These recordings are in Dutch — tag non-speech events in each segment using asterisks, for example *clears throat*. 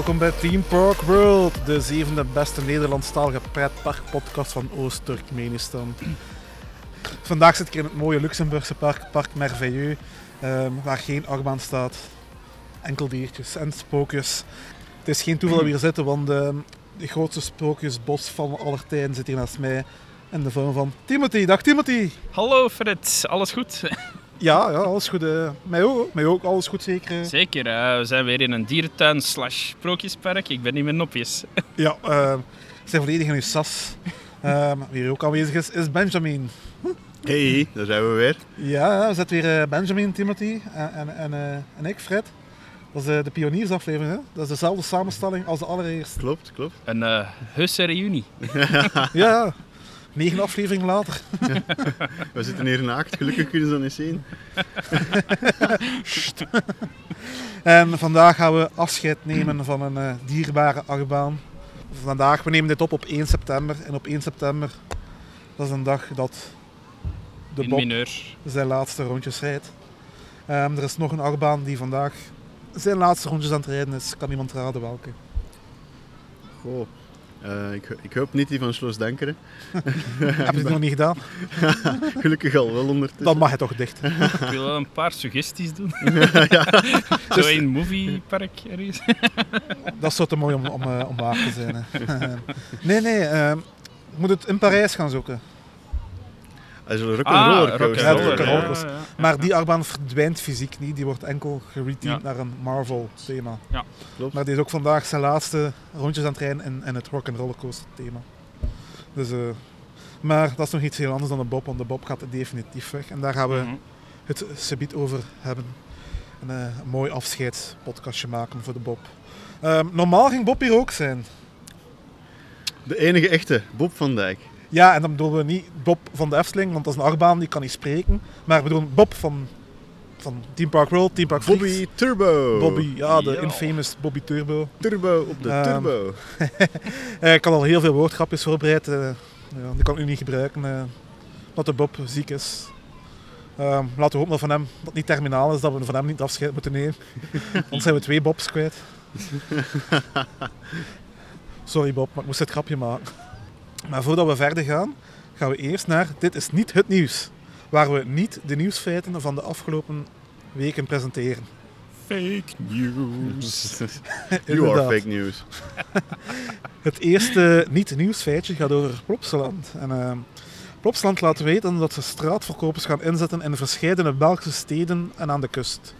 Welkom bij Team Park World, de zevende beste Nederlandstalige pretparkpodcast van Oost-Turkmenistan. Vandaag zit ik in het mooie Luxemburgse park, Park Merveilleux, ehm, waar geen achtbaan staat. Enkel diertjes en spookjes. Het is geen toeval dat we hier zitten, want de grootste sprookjesbos van aller tijden zit hier naast mij. In de vorm van Timothy. Dag Timothy! Hallo Fred, alles goed? Ja, ja alles goed. eh. mij, ook, mij ook, alles goed zeker. eh. Zeker, eh, we zijn weer in een dierentuin slash sprookjespark. Ik ben niet met nopjes. *laughs* Ja, we zijn volledig in uw sas. Ehm, wie hier ook aanwezig is, is Benjamin. Hey, daar zijn we weer. Ja, we zitten weer eh, Benjamin, Timothy en, en, en, eh, en ik, Fred. Dat is de pioniersaflevering, hè? Dat is dezelfde samenstelling als de allereerste. Klopt, klopt. Een eh heuse reunie. Ja, negen afleveringen later. *laughs* We zitten hier naakt, gelukkig kunnen ze dat niet zien. En vandaag gaan we afscheid nemen van een eh, dierbare achtbaan. Vandaag, we nemen dit op op 1 september. En op 1 september, dat is een dag dat de Bob zijn laatste rondjes rijdt. Ehm, er is nog een achtbaan die vandaag zijn laatste rondjes aan het rijden is. Kan iemand raden welke? Goh. Eh, ik, ik hoop niet die van Schloss Dankeren. *laughs* Heb je het nog niet gedaan? *laughs* Gelukkig al wel ondertussen. Dan mag het toch dicht. Ik wil wel een paar suggesties doen. *laughs* Zo in moviepark ergens. Dat is zo te mooi om, om, eh, om waar te zijn. Hè. nee, nee. ehm, je moet het in Parijs gaan zoeken. Hij is wel een rock'n'roller Ah, coaster. Ja. Maar die achtbaan verdwijnt fysiek niet. Die wordt enkel gereteamd Ja. naar een Marvel thema. Ja, klopt. Maar die is ook vandaag zijn laatste rondjes aan het rijden in, in het rock'n'roller coaster thema. Dus, eh, maar dat is nog iets heel anders dan de Bob, want de Bob gaat definitief weg. En daar gaan we Mhm. het subiet over hebben. Een, eh, een mooi afscheidspodcastje maken voor de Bob. Ehm, normaal ging Bob hier ook zijn. De enige echte, Bob van Dijk. Ja, en dan bedoelen we niet Bob van de Efteling, want dat is een achtbaan, die kan niet spreken. Maar we bedoelen Bob van, van Team Park World, Team Park Freaks. Bobby Turbo. Bobby, ja, de infamous Bobby Turbo. Turbo op de Ehm, turbo. *laughs* Eh, ik had al heel veel woordgrapjes voorbereid. eh, ja, die kan ik nu niet gebruiken, eh, omdat de Bob ziek is. Ehm, laten we hopen dat van hem dat het niet terminaal is, dat we van hem niet afscheid moeten nemen. *laughs* Anders zijn we twee Bobs kwijt. *laughs* Sorry Bob, maar ik moest het grapje maken. Maar voordat we verder gaan, gaan we eerst naar Dit is niet het nieuws. Waar we niet de nieuwsfeiten van de afgelopen weken presenteren. Fake news. *laughs* you are fake news. *laughs* Het eerste niet-nieuwsfeitje gaat over Plopsaland. En, eh, Plopsaland laat weten dat ze straatverkopers gaan inzetten in verschillende Belgische steden en aan de kust.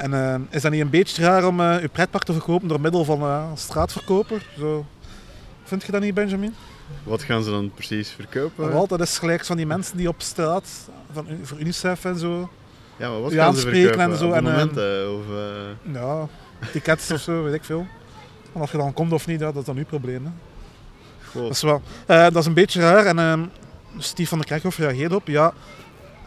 En eh, is dat niet een beetje raar om eh, je pretpark te verkopen door middel van eh, een straatverkoper? Zo. Vind je dat niet, Benjamin? Wat gaan ze dan precies verkopen? Wel, dat is gelijk van die mensen die op straat, van, voor UNICEF en zo, Ja, maar wat gaan ze verkopen? en zo, en, ehm, of... eh, ja, tickets of zo, weet ik veel. En of je dan komt of niet, ja, dat is dan uw probleem. Hè. Dat is, wel, eh, dat is een beetje raar. En ehm Steve van der Kerkhoff reageerde op, ja.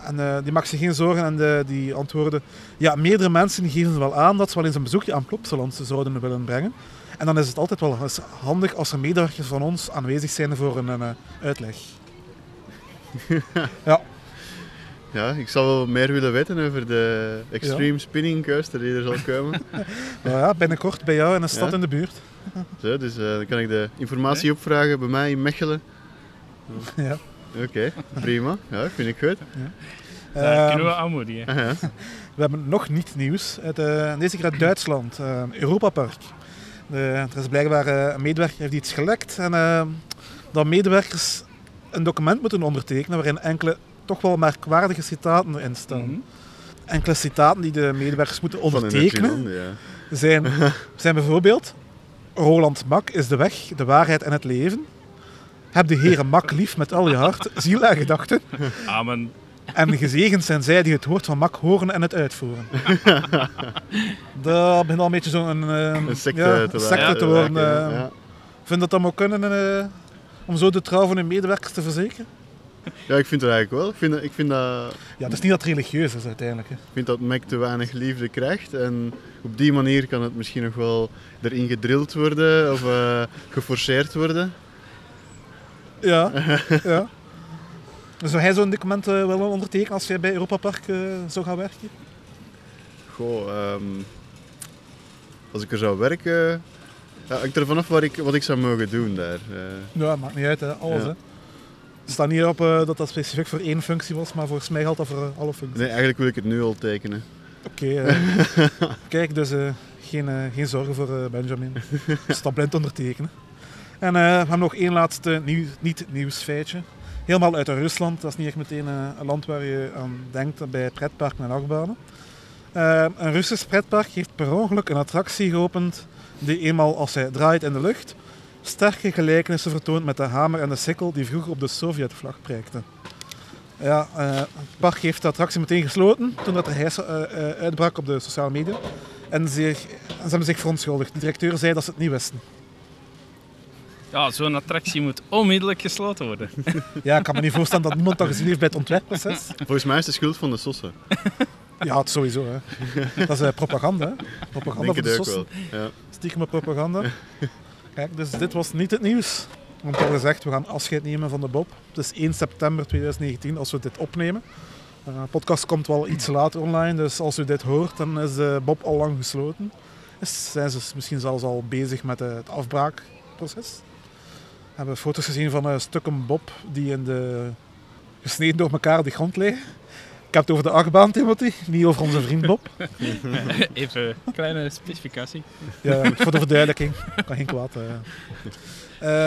En eh, die maakt zich geen zorgen en de, die antwoordde, ja, meerdere mensen geven wel aan dat ze wel eens een bezoekje aan Plopsaland zouden willen brengen. En dan is het altijd wel eens handig als er medewerkers van ons aanwezig zijn voor een, eh, uitleg. *laughs* ja, Ja, ik zou wel meer willen weten over de Extreme Spinning Coaster die er zal komen. *laughs* nou ja, binnenkort bij jou in een stad Ja. in de buurt. Zo, dus eh, dan kan ik de informatie opvragen bij mij in Mechelen. ja. Oké, prima. Ja, vind ik goed. Daar Ehm, kunnen we aanmoedigen. *laughs* We hebben nog niet nieuws. Uit, eh, deze keer uit Duitsland, eh Europa Park. Eh, er is blijkbaar eh, een medewerker heeft iets gelekt. En eh, dat medewerkers een document moeten ondertekenen waarin enkele toch wel merkwaardige citaten in staan. Mhm. Enkele citaten die de medewerkers moeten ondertekenen zijn, *laughs* zijn bijvoorbeeld Roland Mak is de weg, de waarheid en het leven. Heb de Heere Mak lief met al je hart, ziel en gedachten. Amen. En gezegend zijn zij die het woord van Mak horen en het uitvoeren. *laughs* dat begint al een beetje zo'n eh, Een secte ja, te, secte te worden. lijken, eh. ja. Vind dat dat moet kunnen eh, om zo de trouw van hun medewerkers te verzekeren? ja, ik vind het eigenlijk wel. Ik vind, dat- ik vind, dat, Ja, het is niet dat het religieus is uiteindelijk. Hè. ik vind dat Mac te weinig liefde krijgt. En op die manier kan het misschien nog wel erin gedrild worden of geforceerd worden. Ja, *laughs* ja. Zou hij zo'n document eh, willen ondertekenen als jij bij Europa Park eh, zou gaan werken? Goh, ehm, als ik er zou werken, ja, hangt er vanaf waar ik, wat ik zou mogen doen daar. eh. Ja, maakt niet uit, hè. alles. Ja. Hè. Er staat niet op dat dat specifiek voor één functie was, maar volgens mij geldt dat voor alle functies. nee, eigenlijk wil ik het nu al tekenen. Oké, *laughs* kijk, dus geen, geen zorgen voor Benjamin. Stap blind ondertekenen. En we hebben nog één laatste nieuw, niet nieuwsfeitje. Helemaal uit Rusland. Dat is niet echt meteen eh, een land waar je aan denkt bij pretparken en achtbanen. Eh, een Russisch pretpark heeft per ongeluk een attractie geopend die eenmaal als hij draait in de lucht sterke gelijkenissen vertoont met de hamer en de sikkel die vroeger op de Sovjetvlag prijkten. Ja, eh, het park heeft de attractie meteen gesloten toen dat er hijs uitbrak op de sociale media. En ze, ze hebben zich verontschuldigd. De directeur zei dat ze het niet wisten. Ja, zo'n attractie moet onmiddellijk gesloten worden. *laughs* Ja, ik kan me niet voorstellen dat niemand dat gezien heeft bij het ontwerpproces. Volgens mij is het de schuld van de sossen. *laughs* Ja, het sowieso. Hè. Dat is eh, propaganda. Hè. Propaganda Denk het de ook sossen. wel. Ja. Stiekeme propaganda. Kijk, dus dit was niet het nieuws. Want al gezegd, we gaan afscheid nemen van de Bob. Het is 1 september 2019 als we dit opnemen. Eh, De podcast komt wel iets later online, dus als u dit hoort, dan is de Bob al lang gesloten. Is, zijn ze misschien zelfs al bezig met eh, het afbraakproces. We hebben foto's gezien van eh, stukken Bob die in de, gesneden door elkaar op de grond liggen. Ik heb het over de achtbaan, Timothy, niet over onze vriend Bob. *laughs* Even een kleine specificatie. Ja, voor de verduidelijking. Kan geen kwaad. eh.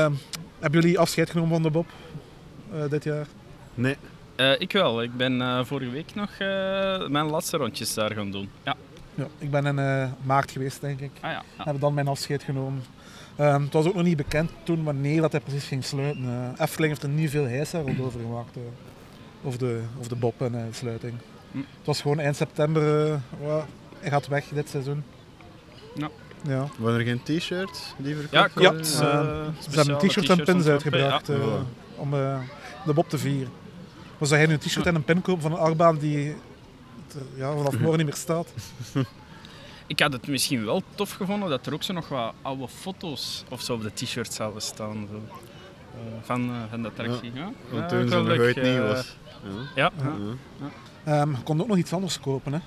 Ehm, hebben jullie afscheid genomen van de Bob eh, dit jaar? Nee, Eh, ik wel. Ik ben eh, vorige week nog eh, mijn laatste rondjes daar gaan doen. Ja. Ja, ik ben in eh, maart geweest, denk ik. Ah ja. ja. Hebben dan mijn afscheid genomen. Ehm, het was ook nog niet bekend toen wanneer dat hij precies ging sluiten. Eh Efteling heeft er niet veel heisa rond over gemaakt. eh, over, de, over de Bob en eh, de sluiting. Hm. Het was gewoon eind september. eh, hij gaat weg dit seizoen. Ja. Ja. waren er geen t-shirts die Ja, verkocht Ja, klopt. eh, eh, Ze hebben t-shirts en pins uitgebracht ja. eh, om eh, de Bob te vieren. Maar zou jij nu een t-shirt en een pin kopen van een achtbaan die er, ja, vanaf morgen niet meer staat? *laughs* Ik had het misschien wel tof gevonden dat er ook zo nog wat oude foto's of zo op de t-shirt zouden staan. Zo. Eh, van, eh, van de attractie. Ja. Want Ja, toen ze nog eh, nieuw was. Ja. Ja, ja. Ja. Ehm je kon ook nog iets anders kopen. Hè?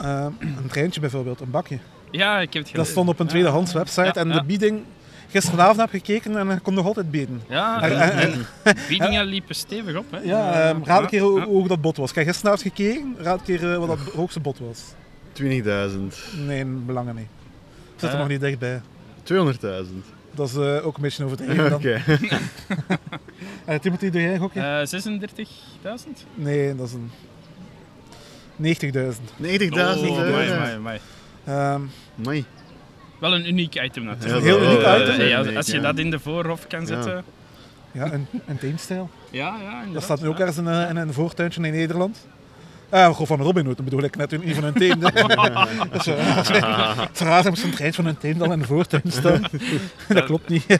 Ehm, *clears throat* een treintje bijvoorbeeld, een bakje. ja, ik heb het Dat stond op een Ja. tweedehands website Ja, en ja. de bieding... Gisteravond heb ik gekeken en ik kon nog altijd bieden. Ja, En- en, en- en *laughs* biedingen liepen stevig op. Hè. Ja, Eh, ehm, raad een keer hoe, hoog dat bot was. Ik heb gisteravond gekeken, raad een keer wat dat hoogste bot was. 20.000. Nee, belangen niet. Zit er Eh. nog niet dichtbij. 200.000. Dat is eh, ook een beetje overdreven Oké. dan. *laughs* Eh, Timothy, doe jij een gokje? Eh, 36.000? Nee, dat is een 90.000. 90.000 Oh, amai, amai. Ehm. Wel een uniek item natuurlijk. Ja, Heel uniek item. hey, als, je ja. dat in de voorhof kan zetten. ja, een, een teenstijl. Ja, ja, inderdaad. Dat staat nu ook ja. ergens in, een- in een voortuintje in Nederland. Ah, gewoon van Robin Hood, dat bedoel ik van een teen. dat is, eh, dat is het is raar, er moest een treintje van een teen dan in de voortuin staan. *laughs* dat klopt niet. *laughs*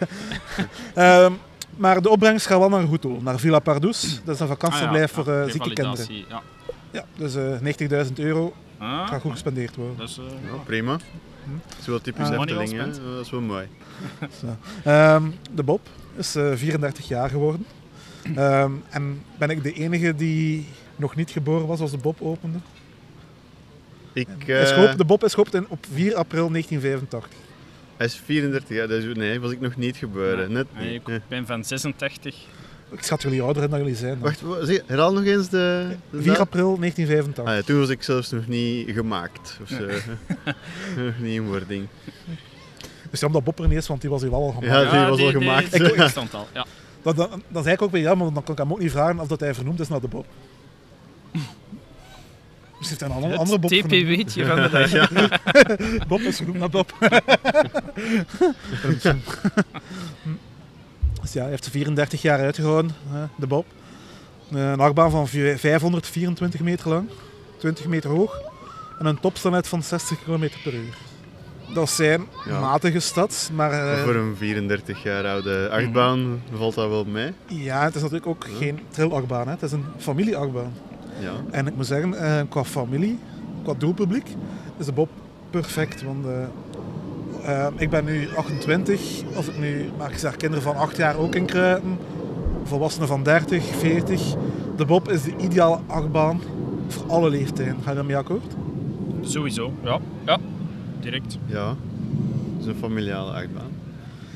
Ehm, maar de opbrengst gaat wel naar goed doel, naar Villa Pardoes. Dat is een vakantieverblijf Ah, ja, voor ja, eh, zieke kinderen. Ja. Ja, dus eh 90.000 euro Ah, gaat goed gespendeerd worden. dat is, eh, Ja, prima. Zo wat typisch Ah. Money well Efteling, hè. Dat is wel mooi. *laughs* Ehm, de Bob is eh, 34 jaar geworden. Ehm, en ben ik de enige die nog niet geboren was als de Bob opende? Ik, Hij is eh, geopend- de Bob is geopend op 4 april 1985. hij is 34 jaar, dus nee, was ik nog niet geboren. Net nee, ik Ja. ben van 86. Ik schat jullie ouder dan jullie zijn. dan. Wacht, zeg, herhaal nog eens de, de 4 datum? april 1985. Ah, ja, toen was ik zelfs nog niet gemaakt. Of zo. *laughs* nog niet in wording. Dus jammer dat Bob er niet is, want die was hier wel al gemaakt. Ja, die was al gemaakt. Ik, ik *laughs* stond al, ja. Dat, dat, dat is eigenlijk ook weer jammer, want dan kan ik hem ook niet vragen of dat hij vernoemd is naar de Bob. Misschien heeft een andere, andere Bob Het. TPW'tje van de dag. *laughs* Bob is genoemd naar Bob. *laughs* dus ja, hij heeft 34 jaar uitgehouden, hè, de Bob. Eh, Een achtbaan van vi- 524 meter lang, 20 meter hoog en een topsnelheid van 60 km per uur. Dat zijn Ja. matige stads, maar eh, Voor een 34 jaar oude achtbaan valt dat wel mee. ja, het is natuurlijk ook Ja. geen trillachtbaan, hè. het is een familieachtbaan. Ja. En ik moet zeggen, eh, qua familie, qua doelpubliek, is de Bob perfect. Want eh, eh, ik ben nu 28, als ik nu, maar ik zeg kinderen van 8 jaar ook in kruiden, volwassenen van 30, 40. De Bob is de ideale achtbaan voor alle leeftijden. Ga je daarmee akkoord? Sowieso, ja. ja. direct. Ja, het is een familiale achtbaan.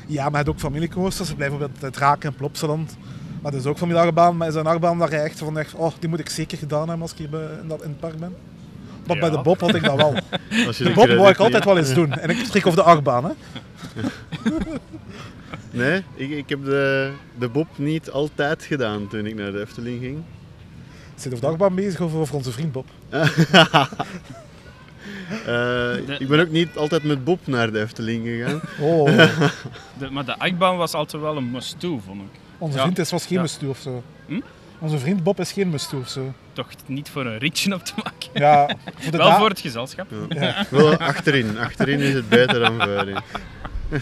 Ja, maar je hebt ook familiecoasters. Bijvoorbeeld het Draken en Plopsaland. Maar dat is ook familiale achtbaan. Maar is een achtbaan waar je echt van denkt, oh, die moet ik zeker gedaan hebben als ik hier bij- in, dat, in het park ben. Maar bij de Bob had ik dat wel. *laughs* De Bob wou ik altijd wel eens doen. En ik spreek over de achtbaan. Hè. *laughs* Nee, ik, ik heb de, de Bob niet altijd gedaan toen ik naar de Efteling ging. Zit je over de achtbaan bezig of over onze vriend Bob? *laughs* Eh, ik ben ook niet altijd met Bob naar de Efteling gegaan. Oh, De, maar de achtbaan was altijd wel een must-do, vond ik. Onze Ja. vriend is, was geen Ja. mustu of zo. Hm? Onze vriend Bob is geen mustu of zo. Toch niet voor een ritje op te maken. Ja, voor de Wel voor het gezelschap. Ja. Wel achterin. Achterin is het beter dan voorin.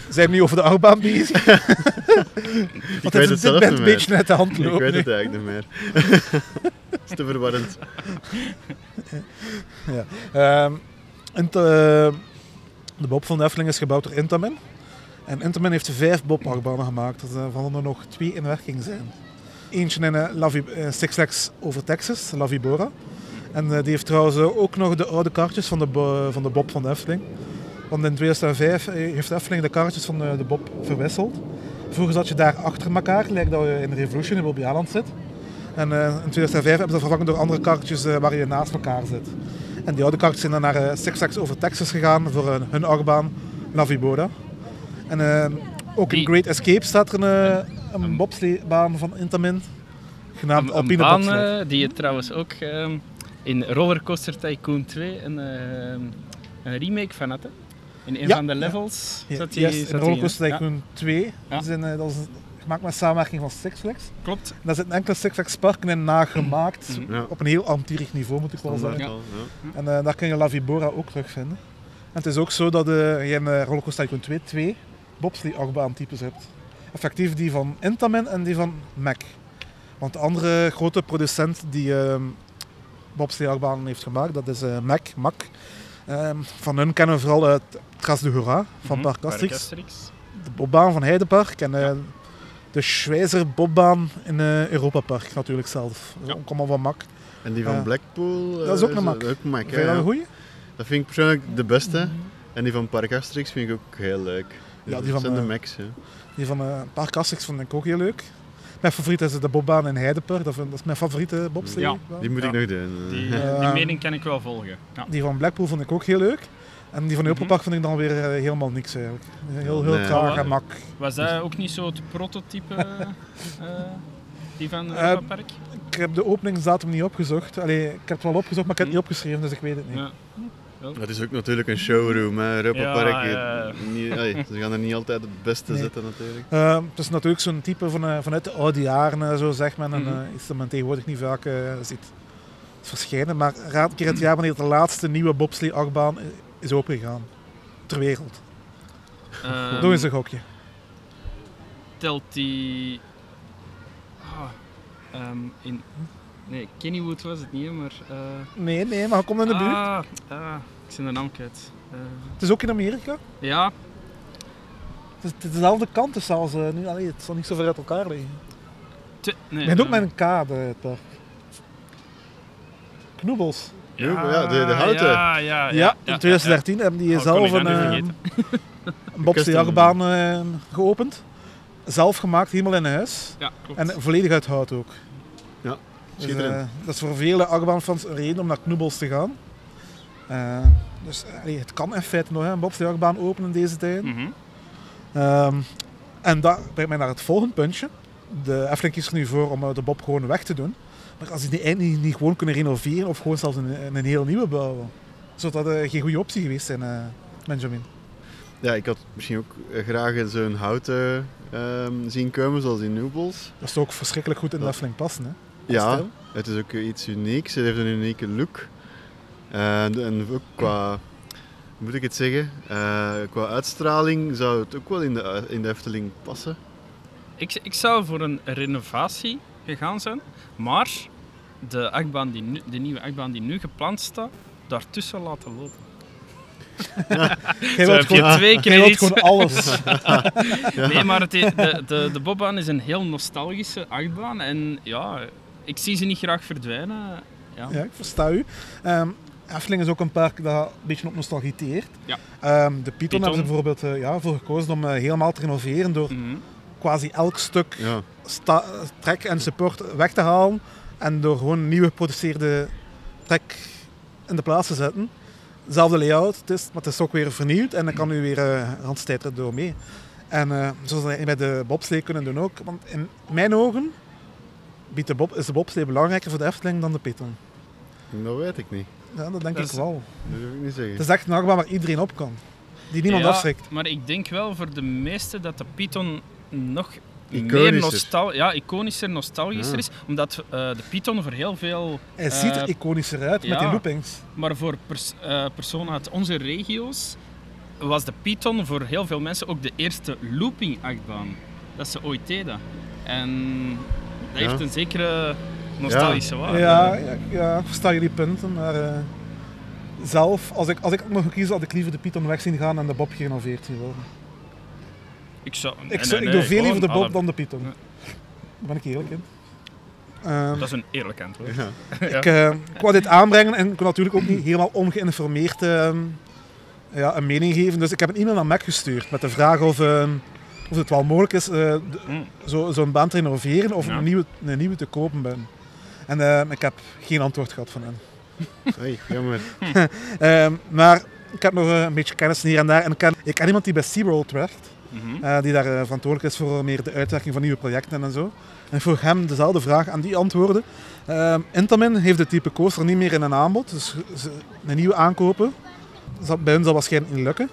Zijn we nu over de achtbaan bezig? *laughs* Ik Want weet het zelf een meer. beetje uit de hand Ik weet het eigenlijk niet meer. *laughs* Het is te verwarrend. Ehm, Int- eh, de Bob van de Efteling is gebouwd door Intamin. En Intamin heeft vijf Bob-achtbanen gemaakt, waarvan er nog twee in werking zijn. Eentje in eh, eh, Six Flags over Texas, La Vibora. En eh, die heeft trouwens ook nog de oude kaartjes van de, van de Bob van de Efteling. Want in 2005 eh, heeft de Efteling de kaartjes van de, Bob verwisseld. Vroeger zat je daar achter elkaar, lijkt dat je in Revolution in Bobbejaanland zit. En in 2005 hebben ze vervangen door andere kaartjes waar je naast elkaar zit. En die oude kaartjes zijn dan naar Six Flags over Texas gegaan voor hun achtbaan La Vibora. En eh, ook in Great Escape staat er een, een bobsleebaan van Intamin, genaamd een, Alpine een eh, die je trouwens ook in Rollercoaster Tycoon 2 een, een remake van had. In een van de levels zat hij. In Rollercoaster Tycoon 2. Dat is gemaakt met samenwerking van Six Flags. Klopt. Daar zitten enkele Six Flags parken in nagemaakt. Mm. Op een heel amtierig niveau, moet ik wel zeggen. Ja. En daar kun je La Vibora ook terugvinden. En het is ook zo dat je in Rollercoaster Tycoon 2, 2 bobslee-achtbaantypes hebt. Effectief die van Intamin en die van Mac. Want de andere grote producent die ehm, uh, bobslee-achtbanen heeft gemaakt, dat is eh, Mac. Mac. Ehm, van hun kennen we vooral het Tras de Hurra van mm Park Asterix. De bobbaan van Heidepark en eh, de Schweizer bobbaan in eh, Europa Park natuurlijk zelf. Ja. Ook van Mac. En die van Blackpool? Dat is ook een Mac. Ook Mac dat een? Dat vind ik persoonlijk de beste. Mhm. En die van Park Asterix vind ik ook heel leuk. Ja, die dat van, zijn de eh, Max. Hè. Die van uh, Park Asterix vond ik ook heel leuk. Mijn favoriet is de bobbaan in Heidepark. Dat, vind- dat is mijn favoriete bobsleigh. Ja, Die moet Ja. ik nog doen. *laughs* eh. Die, Ja. die mening kan ik wel volgen. Ja. Die van Blackpool vond ik ook heel leuk. En die van Europa Mhm. Park vond ik dan weer eh, helemaal niks eigenlijk. Heel, heel Nee. traag en mak. Was dat ook niet zo het prototype, *laughs* eh, die van Eh, Europa Park? Ik heb de openingsdatum niet opgezocht. Allee, ik heb het wel opgezocht, maar ik heb het niet opgeschreven, dus ik weet het niet. Ja. Het is ook natuurlijk een showroom, hè. Europa Ja, Park. ja. Ai, ze gaan er niet altijd het beste Nee. zetten natuurlijk. Eh, het is natuurlijk zo'n type van, eh, vanuit de oude jaren, eh, zo zegt men. En Mhm. eh, iets dat men tegenwoordig niet vaak eh, ziet verschijnen. Maar raad een keer het jaar wanneer de laatste nieuwe bobsleigh achtbaan eh, is opengegaan. Ter wereld. Ehm, Doe eens een gokje. Telt die... Ah, ehm, in... Nee, Kennywood was het niet, maar... eh, Nee, nee, maar kom in de buurt. Ah, ah, de naam kwijt. Eh, Het is ook in Amerika. ja, Het is het is dezelfde kant dus als eh, nu. Allee, het zal niet zo ver uit elkaar liggen. te, nee, ook eh, met een K, de, het park. Knoebels. Ja, ja, de- de houten. Ja, ja, ja. Ja, in ja, 2013 hebben die Oh, zelf een, eh, vergeten. een *laughs* eh, geopend. Zelf gemaakt, helemaal in huis. Ja, klopt. En volledig uit hout ook. Ja, Dus, dat is voor vele achtbaanfans een reden om naar Knoebels te gaan. Eh, dus allee, het kan in feite nog, hè, een bobsleigh-achtbaan openen in deze tijd. Mhm. Ehm, en dat brengt mij naar het volgende puntje. De Efteling kiest er nu voor om eh, de Bob gewoon weg te doen. Maar als die die eigenlijk niet, niet gewoon kunnen renoveren of gewoon zelfs een, een heel nieuwe bouwen, zou dat eh, geen goede optie geweest zijn, eh, Benjamin? Ja, ik had misschien ook graag zo'n houten ehm, zien komen, zoals in Newballs. Dat zou ook verschrikkelijk goed in de. Efteling passen. Hè? Ja, het is ook iets unieks. Het heeft een unieke look. En, en ook qua, hoe moet ik het zeggen, Eh, qua uitstraling zou het ook wel in de, in de Efteling passen. Ik, ik zou voor een renovatie gegaan zijn, maar de, achtbaan die nu, de nieuwe achtbaan die nu gepland staat, daartussen laten lopen. *laughs* Jij Zo wilt heb je gewoon, twee wilt credits. gewoon alles. *laughs* Nee, maar het is- de, de, de bobbaan is een heel nostalgische achtbaan en ja, ik zie ze niet graag verdwijnen. Ja. Ja, ik versta u. Ehm, Efteling is ook een park dat een beetje op nostalgie teert. Ja. Ehm, de Python, Python. hebben ze bijvoorbeeld eh, ja, voor gekozen om eh, helemaal te renoveren door Mhm. quasi elk stuk Ja, sta- trek en support weg te halen en door gewoon nieuwe geproduceerde trek in de plaats te zetten. Hetzelfde layout, het is, maar het is ook weer vernieuwd en dan kan u weer uh, randstijd erdoor mee. En eh, zoals we bij de bobslee kunnen doen ook. Want in mijn ogen biedt de bob, is de bobslee belangrijker voor de Efteling dan de Python. dat weet ik niet. Ja, dat denk Dat ik is- wel. Dat wil ik niet zeggen. Het is echt een achtbaan waar iedereen op kan. Die niemand Ja, afschrikt. Maar ik denk wel voor de meesten dat de Python nog meer Iconischer. nostal ja, iconischer, nostalgischer Ja. is. Omdat eh, de Python voor heel veel, Hij ziet er Eh, iconischer uit met die loopings. maar voor pers- eh, personen uit onze regio's, was de Python voor heel veel mensen ook de eerste looping-achtbaan dat ze ooit deden. En dat Ja. heeft een zekere nostalgische waarde. Ja, ja, ja, ik versta jullie punten, maar eh, zelf, als ik, als ik mocht kiezen, had ik liever de Python weg zien gaan en de Bob gerenoveerd zien worden. Ik, zou, nee, Ik, nee, zou- ik nee, doe veel liever de Bob alle- dan de Python. Daar ben ik eerlijk in. Ehm, Dat is een eerlijk antwoord. Ja. *laughs* Ja. ik, eh, ik wou dit aanbrengen en ik kon natuurlijk ook niet helemaal ongeïnformeerd ehm, ja, een mening geven. Dus ik heb een e-mail naar Mac gestuurd met de vraag of, ehm, of het wel mogelijk is eh, de- Mm. zo- zo'n baan te renoveren of Ja. een, nieuwe, een nieuwe te kopen ben. En ehm, ik heb geen antwoord gehad van hen. *laughs* Oei, jammer. *laughs* Ehm, maar ik heb nog eh, een beetje kennis hier en daar. En ik ken, ik ken iemand die bij SeaWorld werkt, Mhm. eh, die daar eh, verantwoordelijk is voor meer de uitwerking van nieuwe projecten en zo. En ik vroeg hem dezelfde vraag aan die antwoorden. Ehm Intamin heeft het type coaster niet meer in een aanbod, dus ze- een nieuwe aankopen. Zal, bij hun zal waarschijnlijk niet lukken.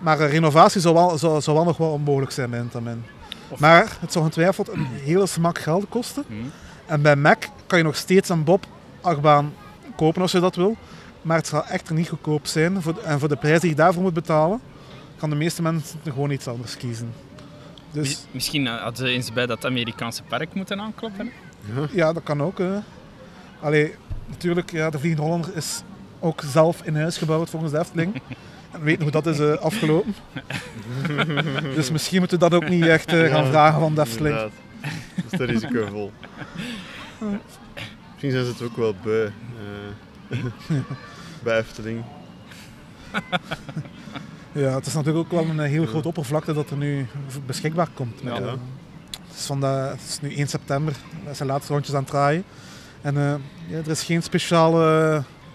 Maar een renovatie zou wel, zou, zou wel nog wel onmogelijk zijn bij Intamin. Of- Maar het zou ongetwijfeld een hele smak geld kosten. Mhm. En bij Mac kan je nog steeds een Bob achtbaan kopen als je dat wil. Maar het zal echter niet goedkoop zijn. En voor de prijs die je daarvoor moet betalen, gaan de meeste mensen gewoon iets anders kiezen. Dus Mis- Misschien hadden ze eens bij dat Amerikaanse park moeten aankloppen. ja, dat kan ook. hè. Allee, natuurlijk, ja, de Vliegende Hollander is ook zelf in huis gebouwd volgens de Efteling. En we weten hoe dat is eh, afgelopen. *laughs* dus misschien moeten we dat ook niet echt eh, gaan Ja, vragen van de Efteling. Inderdaad. Dat is te risicovol. *laughs* Misschien zijn ze het ook wel beu. eh, *laughs* bij Efteling. Ja, het is natuurlijk ook wel een heel grote oppervlakte dat er nu beschikbaar komt. Ja. Eh, het, is van de, het is nu 1 september, dat zijn laatste rondjes aan het draaien. En eh, ja, er is geen speciaal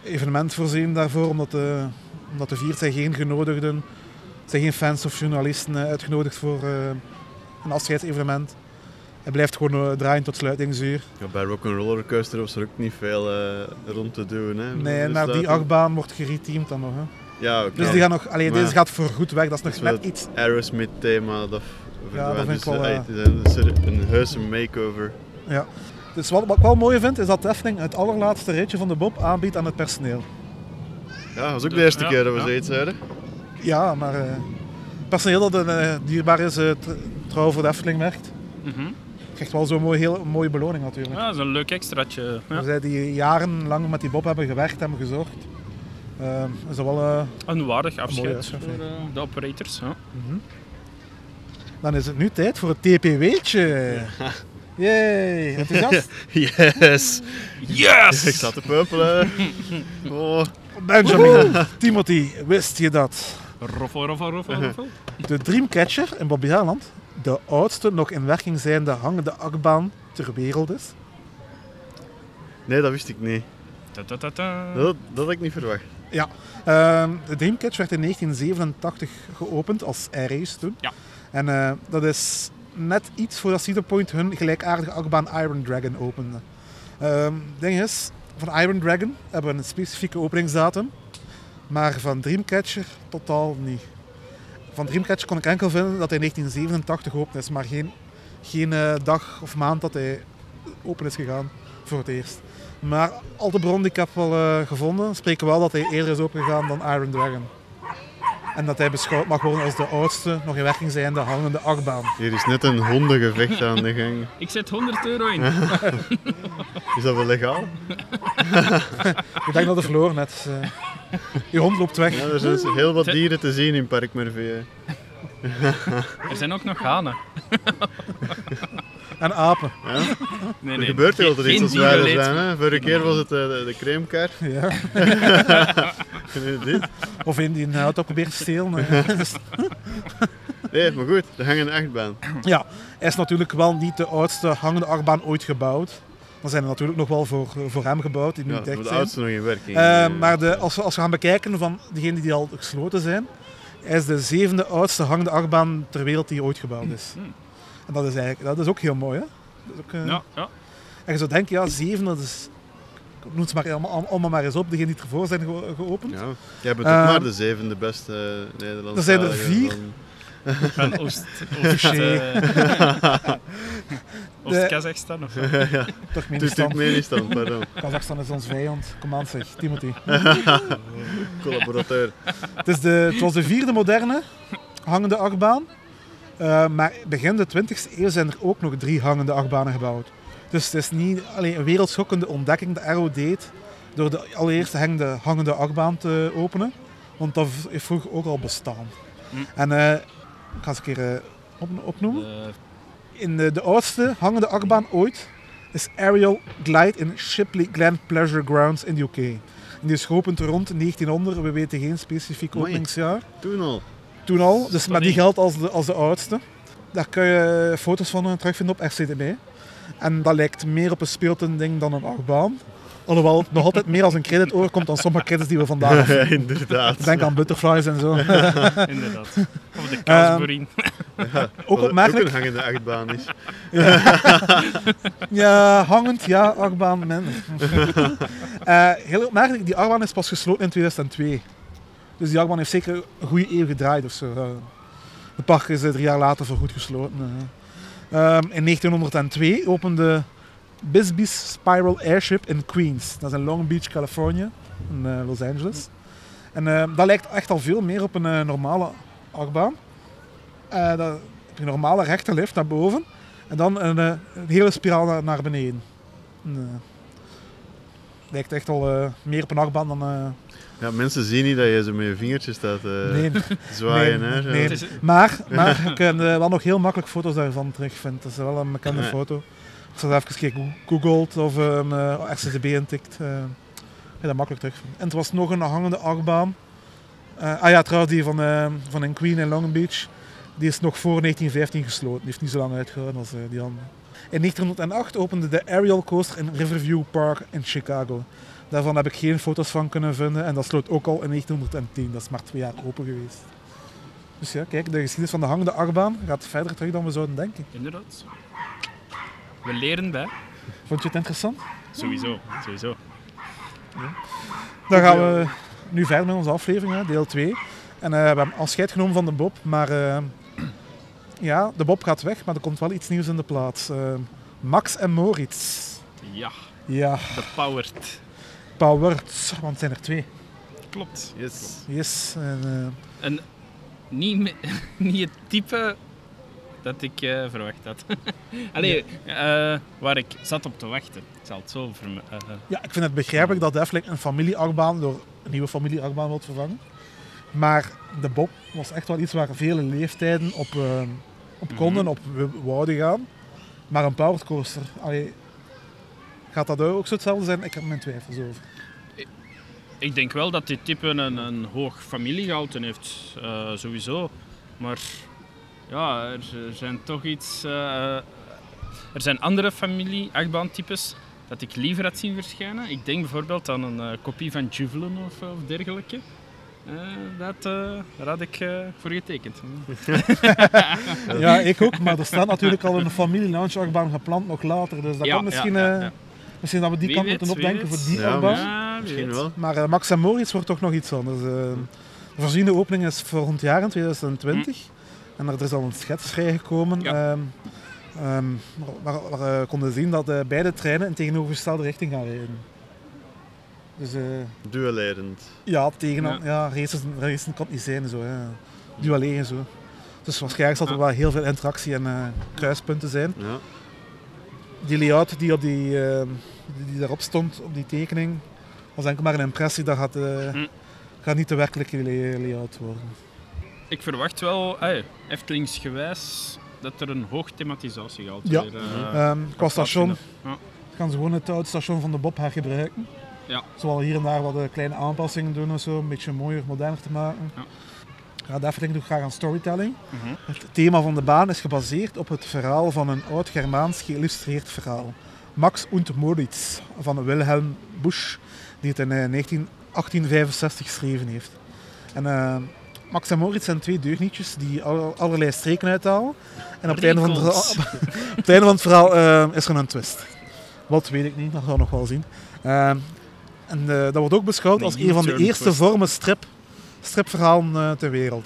evenement voorzien daarvoor, omdat de, omdat de viert zijn geen genodigden, er zijn geen fans of journalisten uitgenodigd voor een afscheidsevenement. Het blijft gewoon eh, draaien tot sluitingsuur. Ja, bij Rock'n'Roller Coaster was er ook niet veel eh, rond te doen. Hè, Nee, Dus maar dat- die achtbaan wordt gereteamd dan nog. Hè. Ja, oké. Dus die gaan nog, allee, Maar- deze gaat voor goed weg, dat is nog is net wel iets Aerosmith thema. Dat Ja, dat vind ik dus, wel, het is een, een heuse makeover. Ja. Dus wat, wat ik wel mooi vind, is dat de Efteling het allerlaatste ritje van de Bob aanbiedt aan het personeel. Ja, dat was ook Dus, de eerste ja, keer dat we ja. zoiets zeiden. Ja, maar eh, personeel dat eh, dierbaar is, tr- trouw voor de Efteling werkt, Mhm. Krijgt wel zo'n mooi, heel, mooie beloning natuurlijk. Ja, dat is een leuk extraatje. Ja. Zij die jarenlang met die Bob hebben gewerkt, hebben gezorgd. eh, is dat wel... eh, Een waardig afscheid voor eh, de operators. Ja. mhm. Dan is het nu tijd voor het TPW'tje. *laughs* Yay, enthousiast? *laughs* Yes! Yes! *laughs* Ik zat te peupelen. Oh, Benjamin, Timothy, wist je dat Roffel, roffel, roffel, roffel. de Dreamcatcher in Bobbejaanland de oudste nog in werking zijnde hangende achtbaan ter wereld is? nee, dat wist ik niet. Dat, dat had ik niet verwacht. Ehm, de Dreamcatcher werd in 1987 geopend als Airrace toen. Ja. En eh, dat is net iets voordat Cedar Point hun gelijkaardige achtbaan Iron Dragon opende. Ehm, Het ding is, van Iron Dragon hebben we een specifieke openingsdatum, maar van Dreamcatcher totaal niet. Van Dreamcatcher kon ik enkel vinden dat hij in 1987 open is, maar geen, geen eh, dag of maand dat hij open is gegaan voor het eerst. Maar al de bronnen die ik heb wel eh, gevonden, spreken wel dat hij eerder is opengegaan dan Iron Dragon. En dat hij beschouwd mag worden als de oudste, nog in werking zijnde hangende achtbaan. Hier is net een hondengevecht aan de gang. *laughs* Ik zet 100 euro in. *laughs* Is dat wel legaal? *laughs* Ik denk dat hij verloren net. eh. Je hond loopt weg. Ja, er zijn heel wat dieren te zien in Park Merveille. Er zijn ook nog hanen. En apen. Ja? Nee, Er nee. gebeurt heel veel iets als wij er zijn. Hè? Vorige keer was het eh, de, de crèmekar. Ja. *laughs* Dit. Of een die auto probeert te stelen. *laughs* Nee, maar goed, de hangende achtbaan. ja, hij is natuurlijk wel niet de oudste hangende achtbaan ooit gebouwd. Er zijn er natuurlijk nog wel voor, voor hem gebouwd, die nu Ja, de zijn. oudste nog in werking. Eh, Eh, maar de, als, we, als we gaan bekijken van degenen die al gesloten zijn, hij is de zevende oudste hangende achtbaan ter wereld die ooit gebouwd is. Hmm. En dat is, eigenlijk, dat is ook heel mooi. Hè? Dat is ook, eh, Ja, ja. En je zou denken, ja, zeven, dat is... Ik noem ze maar allemaal, allemaal maar eens op, degenen die ervoor zijn ge- geopend. Ja, jij bent ook maar de zevende beste Nederlandse. er zijn er vier. Van Oost, Oost. *laughs* *laughs* eh, Oost-Kazachstan of *laughs* ja, Turkmenistan. Turkmenistan, pardon. *laughs* Kazachstan is ons vijand. Kom aan zeg, Timothy. *laughs* Collaborateur. Het, is de, het was de vierde moderne hangende achtbaan. Eh, maar begin de 20e eeuw zijn er ook nog drie hangende achtbanen gebouwd. Dus het is niet alleen een wereldschokkende ontdekking dat Arrow deed door de allereerste hangende, hangende achtbaan te openen. Want dat heeft vroeger ook al bestaan. Hm. En eh, ik ga eens een keer eh, op, opnoemen. In de, de oudste hangende achtbaan ooit is Ariel Glide in Shipley Glen Pleasure Grounds in de UK. En die is geopend rond 1900, we weten geen specifiek Mooi. openingsjaar. Toen al. Toen al, dus, maar die geldt als de, als de oudste. Daar kun je foto's van terugvinden op RCDB. En dat lijkt meer op een speeltuin-ding dan een achtbaan. Alhoewel het nog altijd meer als een credit overkomt dan sommige credits die we vandaag *laughs* hebben. Inderdaad. Denk aan butterflies en zo. *laughs* inderdaad. Of de kaasboerin. Ook Wat opmerkelijk. Ook een hangende achtbaan is. *laughs* Ja, hangend, ja, achtbaan minder. Eh, heel opmerkelijk, die achtbaan is pas gesloten in 2002. Dus die achtbaan heeft zeker een goede eeuw gedraaid of zo. Eh, De park is eh, drie jaar later voorgoed gesloten. eh. Ehm, in 1902 opende Bisbee's Spiral Airship in Queens. Dat is in Long Beach, Californië, in eh, Los Angeles. En eh, dat lijkt echt al veel meer op een eh, normale achtbaan. Eh, dat, een normale rechte lift naar boven. En dan een, eh, een hele spiraal naar, naar beneden. En, lijkt echt al eh, meer op een achtbaan dan... eh, Ja, mensen zien niet dat je zo met je vingertjes staat eh, nee. *laughs* zwaaien. nee, hè, nee. Maar, maar je kunt eh, wel nog heel makkelijk foto's daarvan terugvinden. Dat is wel een bekende Ja. foto. Als je even keer googelt of een uh, RCDB intikt, eh je dat makkelijk terugvinden. En het was nog een hangende achtbaan. Eh, ah ja, trouwens, die van, eh, van in Queen in Long Beach. Die is nog voor 1915 gesloten. Die heeft niet zo lang uitgehouden als eh, die andere. In 1908 opende de Aerial Coaster in Riverview Park in Chicago. Daarvan heb ik geen foto's van kunnen vinden. En dat sloot ook al in 1910. Dat is maar twee jaar open geweest. Dus ja, kijk, de geschiedenis van de hangende achtbaan gaat verder terug dan we zouden denken. Inderdaad. We leren bij. Vond je het interessant? Sowieso, sowieso. Dan gaan we nu verder met onze aflevering, hè, deel 2. En eh, we hebben afscheid genomen van de Bob, maar eh, ja, de Bob gaat weg, maar er komt wel iets nieuws in de plaats. Eh, Max en Moritz. Ja, Ja, de powered. Powers, want het zijn er twee. Klopt. Yes. Yes. En, eh, En niet, *laughs* niet het type dat ik eh, verwacht had. *laughs* Allee, eh, waar ik zat op te wachten. Ik zal het zo verme- eh, ja, ik vind het begrijpelijk dat Efteling een familieachtbaan door een nieuwe familieachtbaan wilt vervangen. Maar de Bob was echt wel iets waar vele leeftijden op, op konden, Mhm. op wouden gaan. Maar een powered coaster, allee, gaat dat ook zo hetzelfde zijn? Ik heb mijn twijfels over. Ik denk wel dat dit type een, een hoog familiegehalte heeft, sowieso. Maar ja, er, zijn toch iets. eh, er zijn andere familie-achtbaantypes dat ik liever had zien verschijnen. Ik denk bijvoorbeeld aan een eh, kopie van Juvelin of, of dergelijke. Eh, dat, eh, daar had ik eh, voor getekend. *laughs* *laughs* Ja, ik ook, maar er staat natuurlijk al een familie-lounge-achtbaan gepland nog later. Dus dat Ja, kan misschien, ja, ja, eh, ja. misschien dat we die Wie kant weet, moeten opdenken voor die Ja, achtbaan. Misschien wel. Maar eh, Max en Moritz wordt toch nog iets anders. eh. de voorziene opening is volgend jaar in 2020. En er is al een schets vrijgekomen. Ja. ehm, ehm, waar, waar we konden zien dat eh, beide treinen in tegenovergestelde richting gaan rijden. Dus eh, Duellerend. ja, tegen Ja. ja. racen, racen kan het niet zijn. Zo, ja. Duelleren zo. Dus waarschijnlijk zal er Ja. wel heel veel interactie en eh, kruispunten zijn. Ja. Die layout die, op die, ehm, die, die daarop stond, op die tekening, was enkel maar een impressie. Dat gaat, eh, Hm. gaat niet de werkelijke lay- layout worden. Ik verwacht wel, ey, Eftelingsgewijs, dat er een hoog thematisatiegehalte Ja. weer, eh, Ehm, qua station plaatsvinden. gaan ze gewoon het oude station van de Bob hergebruiken. Ja. Willen hier en daar wat eh, kleine aanpassingen doen of zo, een beetje mooier, moderner te maken. Ja. Ja, de Efteling doet graag aan storytelling. Mhm. Het thema van de baan is gebaseerd op het verhaal van een oud-Germaans geïllustreerd verhaal. Max und Moritz van Wilhelm Busch, die het in eh, 19, 1865 geschreven heeft. En, eh, Max en Moritz zijn twee deugnietjes die al- allerlei streken uithalen. En op het einde van verhaal- *laughs* op het einde van het verhaal eh, is er een twist. Wat weet ik niet, dat gaan we nog wel zien. Eh, en eh, dat wordt ook beschouwd als een van de eerste twist. vormen strip, stripverhalen eh, ter wereld.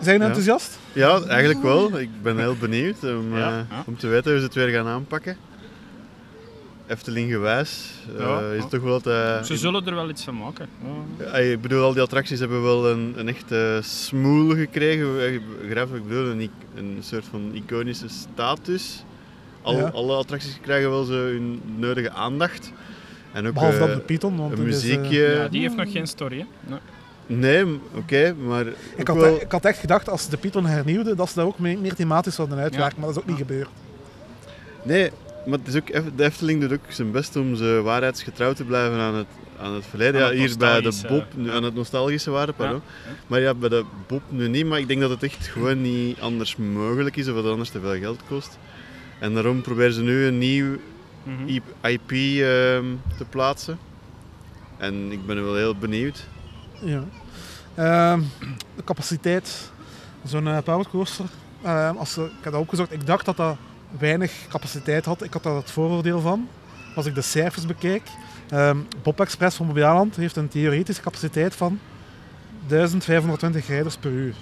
Zijn jullie Ja. enthousiast? Ja, eigenlijk wel. Ik ben heel benieuwd om, Ja, ja. om te weten hoe ze het weer gaan aanpakken. Efteling gewijs eh, Ja, is toch wel dat... Ze zullen er wel iets van maken. Ja. Ja, ik bedoel, al die attracties hebben wel een, een echte smoel gekregen. Eh, Begrijp wat ik bedoel? Een, een soort van iconische status. Al, Ja. Alle attracties krijgen wel zo hun nodige aandacht. En ook Behalve eh, dat de Python. Want een het is, eh, muziekje. Ja, die heeft nog geen story. Hè? Nee. Oké, maar ik, had, wel- ik had echt gedacht als ze de Python hernieuwden, dat ze dat ook meer, meer thematisch zouden uitwerken, Ja. maar dat is ook niet gebeurd. Nee, maar het is ook, de Efteling doet ook zijn best om ze waarheidsgetrouw te blijven aan het, aan het verleden. Aan Ja, hier bij de Bob, nu, aan het nostalgische waarde, pardon. Ja. Maar ja, bij de Bob nu niet, maar ik denk dat het echt gewoon niet anders mogelijk is of dat het anders te veel geld kost. En daarom proberen ze nu een nieuw Mhm. IP ehm, te plaatsen. En ik ben wel heel benieuwd. Ja. Ehm, de capaciteit, zo'n eh, powercoaster, ehm, als ze, ik heb dat opgezocht, ik dacht dat dat weinig capaciteit had. Ik had daar het vooroordeel van. Als ik de cijfers bekijk, ehm Bob Express van Bobbejaanland heeft een theoretische capaciteit van 1520 rijders per uur.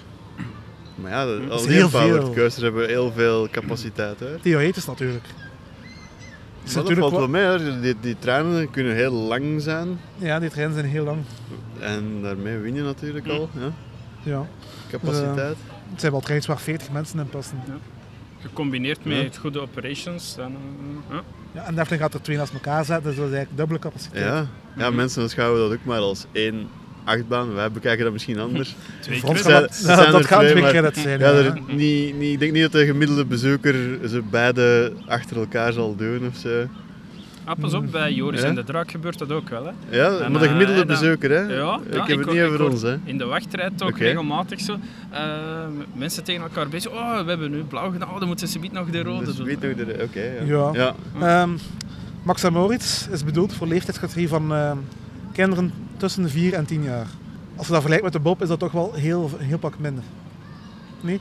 Maar ja, de- al is die heel powered veel. coasters hebben heel veel capaciteit. Hè. Theoretisch natuurlijk. Is Maar dat natuurlijk valt wel- mee, hoor. Die, die treinen kunnen heel lang zijn. Ja, die treinen zijn heel lang. En daarmee win je natuurlijk al. Ja. Ja. Capaciteit. Het zijn wel treins waar 40 mensen in passen. Gecombineerd met Ja. het goede operations. Dan, eh, ja. Ja, en gaat er twee naast elkaar zetten, dus dat is eigenlijk dubbele capaciteit. Ja, ja Mhm. mensen beschouwen dat ook maar als één achtbaan. Wij bekijken dat misschien anders. *laughs* Twee zijn- dat, zijn dat er gaat twee, twee maar- credits zijn. Ja, ja. er, niet, niet, ik denk niet dat de gemiddelde bezoeker ze beide achter elkaar zal doen of zo. Ah, pas op, bij Joris Ja? en de Draak gebeurt dat ook wel. Hè. Ja, En, maar de eh, gemiddelde bezoeker, hè? Ja, ik ja, heb het niet over ons, hè? In de wachtrij ook regelmatig zo. eh, mensen tegen elkaar bezig. Oh, we hebben nu blauw gedaan. Oh, dan moeten ze niet nog de rode Dus doen. weet nog de... Oké, ja. Ja. ja. Ehm, Max en Moritz is bedoeld voor leeftijdscategorie van ehm, kinderen tussen de 4 en 10 jaar. Als je dat vergelijkt met de Bob, is dat toch wel heel, heel pak minder. Nee?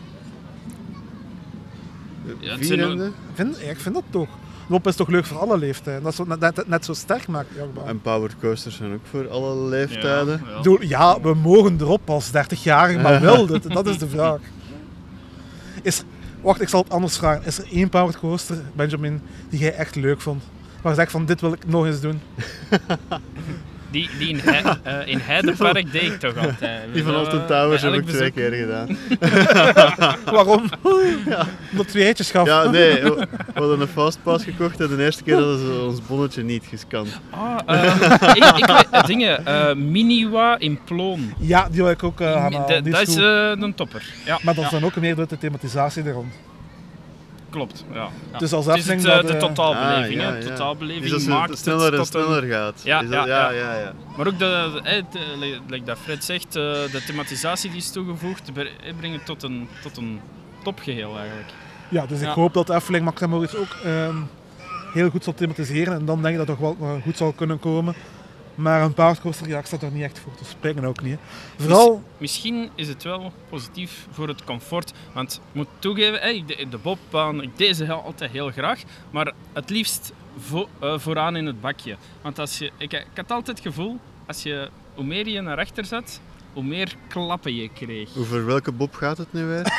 Ja, het zijn vind, ja, ik vind dat toch. Bob is toch leuk voor alle leeftijden. Dat is zo, net, zo sterk maakt. En powered coasters zijn ook voor alle leeftijden. Ja, we mogen erop als 30-jarige, maar wel, dat, dat is de vraag. Is, wacht, ik zal het anders vragen. Is er één powered coaster, Benjamin, die jij echt leuk vond? Waar je zegt van, dit wil ik nog eens doen. *laughs* Die, die in, Hei- *laughs* eh, in Heidepark deed ik toch altijd. Die van Alton Towers heb ik twee bezoek- keer gedaan. *laughs* Waarom? Omdat twee eitjes gaf. Ja, nee, we hadden een fastpass gekocht en de eerste keer hadden ze ons bonnetje niet gescand. Ah, eh, ik, ik weet eh, dingen. eh Miniwa in Ploon. Ja, die wil ik ook Mi- halen. dat is een topper. Ja, Maar dat ja, is dan ook meer door de thematisatie er rond. Klopt. Ja, ja. Dus als het is het, eh, dat, de eh, totaalbeleving. Ah, ja, hè. ja. Totaalbeleving Dus maakt sneller het en tot een- sneller gaat. Ja, dat- ja, ja, ja. ja, ja. Maar ook, de, eh, de, like dat Fred zegt, eh, de thematisatie die is toegevoegd, bre- brengt het tot een, tot een topgeheel eigenlijk. Ja, dus ik hoop dat de Efteling Max en Moritz ook ehm, heel goed zal thematiseren. En dan denk ik dat het toch wel goed zal kunnen komen. Maar een paardcoaster, ja, ik sta er niet echt voor te springen ook niet. hè. Vooral, Misschien is het wel positief voor het comfort. Want ik moet toegeven, hey, de, de bobbaan, ik deed ze heel- altijd heel graag. Maar het liefst vo- eh, vooraan in het bakje. Want als je, ik, ik had altijd het gevoel, als je, hoe meer je naar achter zat, hoe meer klappen je kreeg. Over welke bob gaat het nu weer? *laughs*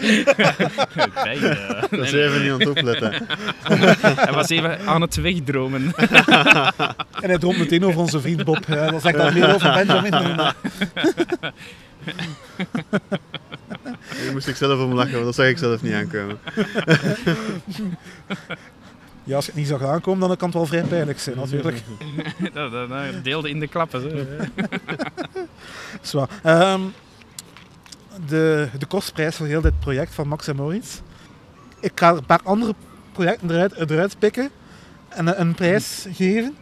Eh, Dat is nee, even niet aan het opletten. *laughs* hij was even aan het wegdromen. *laughs* en hij droomt meteen over onze vriend Bob. Ja, dat zegt dan meer over Benjamin. Hier moest ik zelf om lachen, want dat zag ik zelf niet aankomen. Ja, als je het niet zou aankomen, dan kan het wel vrij pijnlijk zijn natuurlijk. dat, dat, dat deelde in de klappen. Zo. *laughs* Zwaar. Ehm, de, de kostprijs voor heel dit project van Max en Moritz. Ik ga een paar andere projecten eruit, eruit pikken en een, een prijs geven,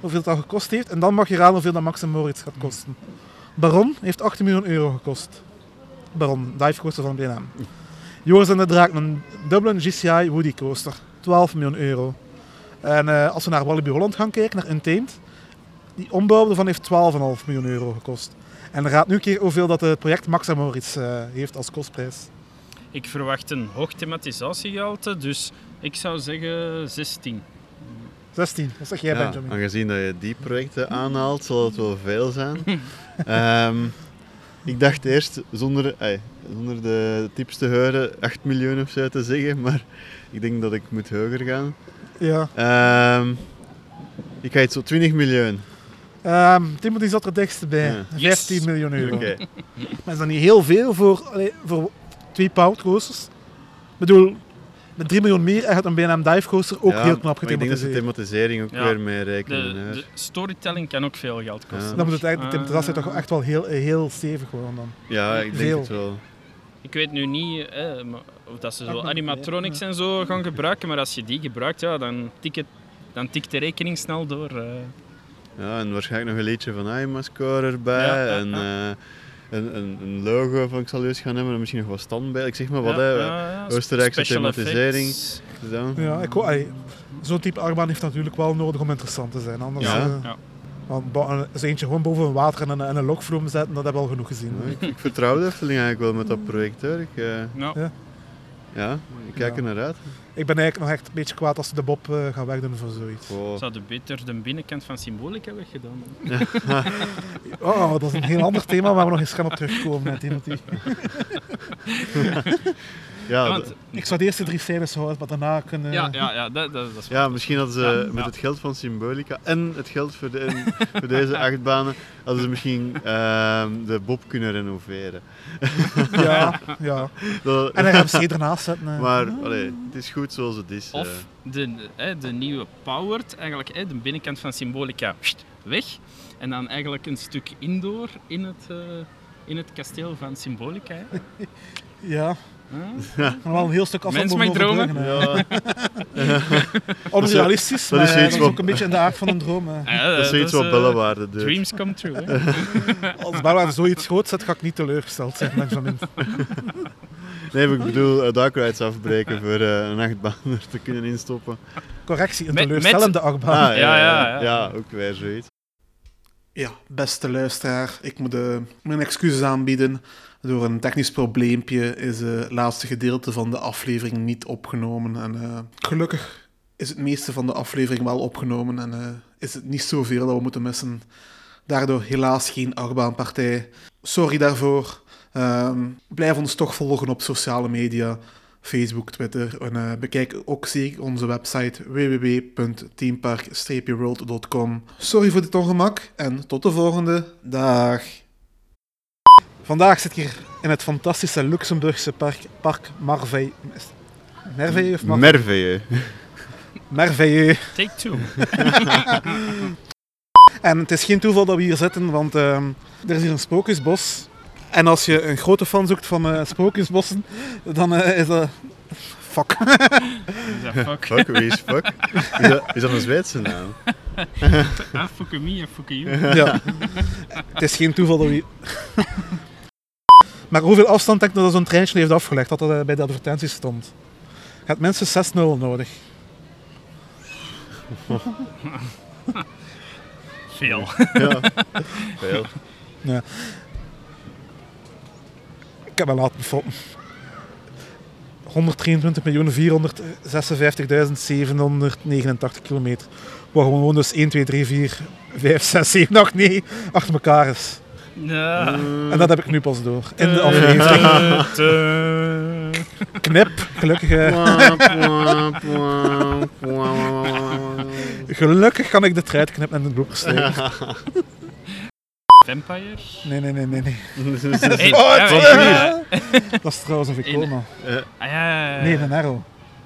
hoeveel het al gekost heeft. En dan mag je raden hoeveel dat Max en Moritz gaat kosten. Baron heeft 18 miljoen euro gekost. Baron, dive coaster van B&M. *laughs* Joris en de Draak, een Dublin GCI Woody coaster, 12 miljoen euro. En eh, als we naar Walibi Holland gaan kijken, naar Untamed, die ombouw ervan heeft 12,5 miljoen euro gekost. En raad nu een keer hoeveel dat het project Max en Moritz eh, heeft als kostprijs. Ik verwacht een hoog thematisatiegehalte, dus ik zou zeggen 16. 16, wat zeg jij Ja, Benjamin? aangezien dat je die projecten aanhaalt, zal het wel veel zijn. *laughs* Ehm, ik dacht eerst, zonder, zonder de tips te horen, 8 miljoen of zo te zeggen, maar ik denk dat ik moet hoger gaan. Ja. Ehm, ik ga iets zo 20 miljoen. Ehm, Timothy zat er dichtst bij. Ja. 15 Yes. miljoen euro. Oké. Maar is dat niet heel veel voor, allee, voor twee pound coasters? Ik bedoel, met 3 miljoen meer echt een B&M dive coaster ook Ja, heel knap maar Ik denk dat ze gethematiseerd. thematisering ook Ja. weer mee De, rekenen. hè. de storytelling kan ook veel geld kosten. Ja. Dan moet het eigenlijk, de thematisatie Ah. toch echt wel heel, heel stevig worden dan. Ja, ik denk Veel. het wel. Ik weet nu niet eh, of dat ze zo animatronics en zo gaan gebruiken, maar als je die gebruikt, ja, dan, tik het, dan tikt de rekening snel door. eh. Ja, en waarschijnlijk nog een liedje van Imascore erbij. Ja, ja, en ja. eh, een, een, een logo van Xalius gaan hebben. En misschien nog wat standbeeld. Ik zeg maar wat, Ja, hè. ja, ja, Oostenrijkse thematisering. gedaan. Ja, ik, zo'n type achtbaan heeft natuurlijk wel nodig om interessant te zijn. Anders, Ja. Want een- zo eentje gewoon boven water en een, en een lokvloem zetten, dat hebben we al genoeg gezien. Ja, ik, ik vertrouw de Efteling eigenlijk wel met dat project. Hoor. Ik, eh, Ja. Ja. ja, ik kijk Ja. er naar uit. Ik ben eigenlijk nog echt een beetje kwaad als ze de Bob eh, gaan wegdoen voor zoiets. Wow. Zouden beter de binnenkant van Symbolica weggedaan hebben. *laughs* Oh, dat is een heel ander thema waar we nog eens gaan op terugkomen met Timothy. *laughs* Ja, want, Ik zou de eerste drie scènes houden, maar daarna kunnen... ja, ja, ja, dat, dat, dat is ja, misschien hadden ze Ja, met ja. het geld van Symbolica en het geld voor, de, voor deze achtbanen, hadden ze misschien ehm, de Bob kunnen renoveren. ja, *laughs* ja. Dat- En dan gaan we ernaast zetten. eh. maar allee, het is goed zoals het is. eh. Of de, hè, de nieuwe Powered, eigenlijk hè, de binnenkant van Symbolica pst, weg. En dan eigenlijk een stuk indoor in het, eh, in het kasteel van Symbolica. Hè. *laughs* Ja, maar wel een heel stuk afstand Mens mag bovenop dromen. ja, *laughs* Onrealistisch, *laughs* dat maar is eh, dat is wat- ook een beetje in de aard van een droom. Ja, dat is zoiets wat eh, bellenwaarde doet. Dreams come true. Hè. *laughs* Als Bella zoiets groot zet, ga ik niet teleurgesteld zijn, Benjamin. Nee, maar ik bedoel uh, dark afbreken voor eh, een achtbaan er te kunnen instoppen. Correctie, een Met- teleurstellende achtbaan. Ah, Ja, ja, ja. ja, ook weer zoiets. Ja, beste luisteraar, ik moet eh, mijn excuses aanbieden. Door een technisch probleempje is eh, het laatste gedeelte van de aflevering niet opgenomen. En eh, gelukkig is het meeste van de aflevering wel opgenomen en is het niet zoveel dat we moeten missen. Daardoor helaas geen achtbaanpartij. Sorry daarvoor. Ehm, blijf ons toch volgen op sociale media. Facebook, Twitter. En eh, bekijk ook zeker onze website www.teampark-world.com. Sorry voor dit ongemak en tot de volgende. Dag. Vandaag zit ik hier in het fantastische Luxemburgse park, park Marveille. Merveille of Marveille? Merveille. Merveille. Take two. *laughs* En het is geen toeval dat we hier zitten, want ehm, er is hier een sprookjesbos. En als je een grote fan zoekt van eh, sprookjesbossen, dan eh, is dat... Fuck. Ja, fuck. *laughs* Fuck, wie is fuck? Is dat, is dat een Zweedse naam? *laughs* Ah, fuck me en fuck you. Ja. Het is geen toeval dat we... Maar hoeveel afstand denk je dat zo'n treintje heeft afgelegd, dat dat eh, bij de advertenties stond? Je hebt minstens 6-0 nodig. *laughs* Veel. Ja. Veel. Ik heb me laten foppen. 123.456.789 kilometer. Waar gewoon dus 1, 2, 3, 4, 5, 6, 7, 8, 9 achter elkaar is. Ja. En dat heb ik nu pas door. In de aflevering. Knip. Gelukkig, eh, gelukkig kan ik de truit knippen en de bloepers steken. *laughs* Vampire? Nee, nee, nee, nee. nee. *laughs* Hey, Oh, ja, het- ja, Dat is trouwens een Vekoma. Ah, ja, ja, ja. Nee, een Arrow.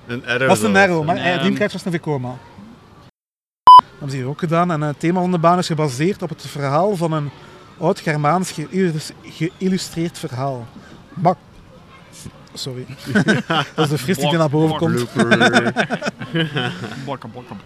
Een arrow. Dat is een. Arrow, maar Een, eh, Dreamcatcher is een Vekoma. Dat hebben ze hier ook gedaan. En het thema van de baan is gebaseerd op het verhaal van een oud-Germaans geïllus- geïllustreerd verhaal. Bak. Sorry. *laughs* dat is de fris die naar boven komt. Blooper. Bakken, *laughs* bakken.